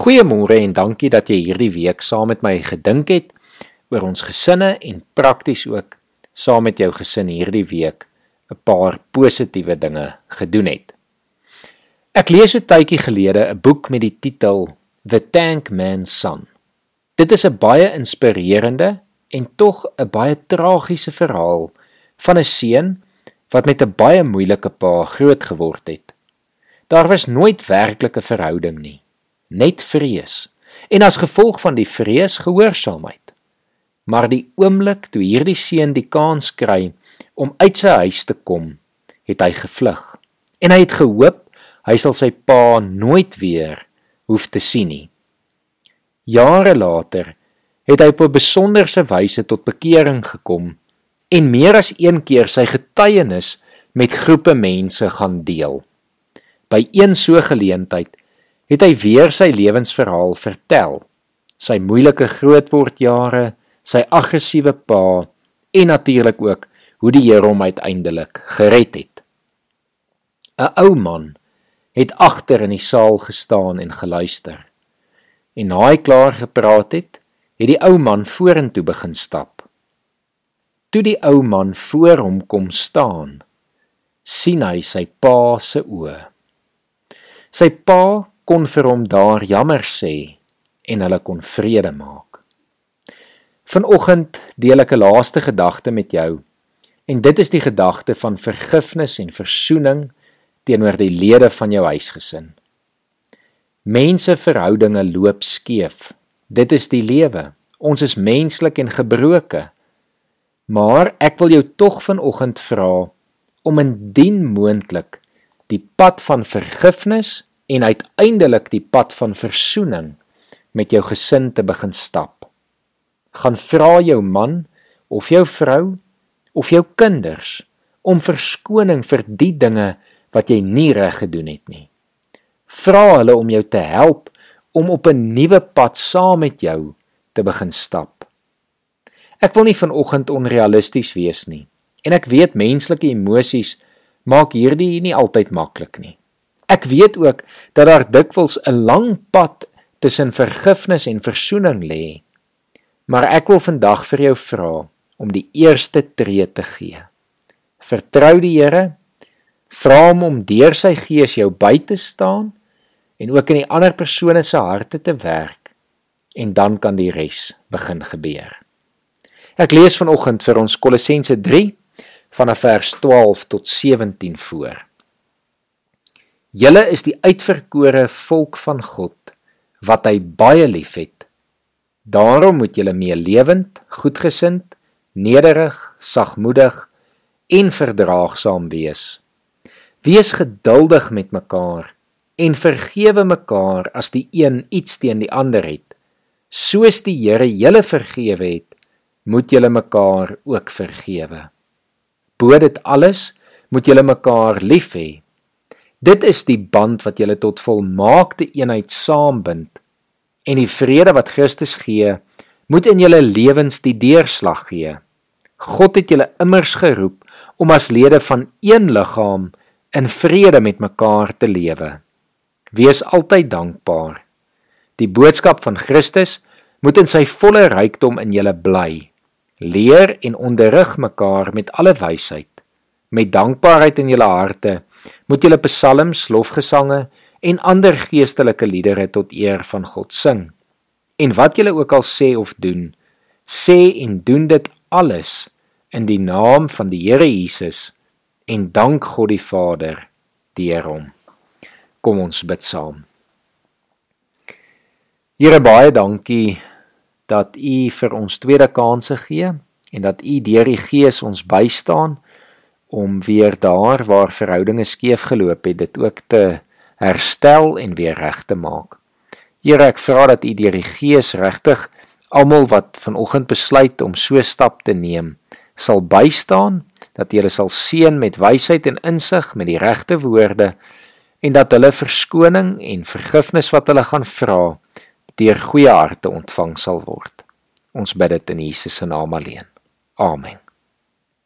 Goeiemôre en dankie dat jy hierdie week saam met my gedink het oor ons gesinne en prakties ook saam met jou gesin hierdie week 'n paar positiewe dinge gedoen het. Ek lees so tydjie gelede 'n boek met die titel The Tank Man's Son. Dit is 'n baie inspirerende en tog 'n baie tragiese verhaal van 'n seun wat met 'n baie moeilike pa groot geword het. Daar was nooit werklike verhouding nie net vrees en as gevolg van die vrees gehoorsaamheid. Maar die oomblik toe hierdie seun die kans kry om uit sy huis te kom, het hy gevlug. En hy het gehoop hy sal sy pa nooit weer hoef te sien nie. Jare later het hy op 'n besonderse wyse tot bekering gekom en meer as een keer sy getuienis met groepe mense gaan deel. By een so geleentheid het hy weer sy lewensverhaal vertel. Sy moeilike grootwordjare, sy aggressiewe pa en natuurlik ook hoe die Here hom uiteindelik gered het. 'n Ou man het agter in die saal gestaan en geluister. En na hy klaar gepraat het, het die ou man vorentoe begin stap. Toe die ou man voor hom kom staan, sien hy sy pa se oë. Sy pa kon vir hom daar jammer sê en hulle kon vrede maak. Vanoggend deel ek 'n laaste gedagte met jou. En dit is die gedagte van vergifnis en versoening teenoor die lede van jou huisgesin. Mense verhoudinge loop skeef. Dit is die lewe. Ons is menslik en gebroke. Maar ek wil jou tog vanoggend vra om indien moontlik die pad van vergifnis en uiteindelik die pad van versoening met jou gesin te begin stap. Gaan vra jou man of jou vrou of jou kinders om verskoning vir die dinge wat jy nie reg gedoen het nie. Vra hulle om jou te help om op 'n nuwe pad saam met jou te begin stap. Ek wil nie vanoggend onrealisties wees nie en ek weet menslike emosies maak hierdie nie altyd maklik nie. Ek weet ook dat daar dikwels 'n lang pad tussen vergifnis en versoening lê. Maar ek wil vandag vir jou vra om die eerste tree te gee. Vertrou die Here. Vra hom om deur sy gees jou by te staan en ook in die ander persone se harte te werk en dan kan die res begin gebeur. Ek lees vanoggend vir ons Kolossense 3 vanaf vers 12 tot 17 voor. Julle is die uitverkore volk van God wat hy baie liefhet. Daarom moet julle meelewend, goedgesind, nederig, sagmoedig en verdraagsaam wees. Wees geduldig met mekaar en vergewe mekaar as die een iets teen die ander het. Soos die Here julle vergewe het, moet julle mekaar ook vergewe. Bo dit alles moet julle mekaar lief hê Dit is die band wat julle tot volmaakte eenheid saambind. En die vrede wat Christus gee, moet in julle lewens die deurslag gee. God het julle immers geroep om as lede van een liggaam in vrede met mekaar te lewe. Wees altyd dankbaar. Die boodskap van Christus moet in sy volle rykdom in julle bly. Leer en onderrig mekaar met alle wysheid. Met dankbaarheid in julle harte moet julle psalms, lofgesange en ander geestelike liedere tot eer van God sing. En wat julle ook al sê of doen, sê en doen dit alles in die naam van die Here Jesus en dank God die Vader deur hom. Kom ons bid saam. Here baie dankie dat U vir ons tweede kansse gee en dat U deur die Gees ons bystaan om weer daar waar verhoudinge skeef geloop het dit ook te herstel en weer reg te maak. Here ek vra dat U deur die Gees regtig almal wat vanoggend besluit om so stap te neem sal bystaan dat hulle sal seën met wysheid en insig met die regte woorde en dat hulle verskoning en vergifnis wat hulle gaan vra deur goeie harte ontvang sal word. Ons bid dit in Jesus se naam alleen. Amen.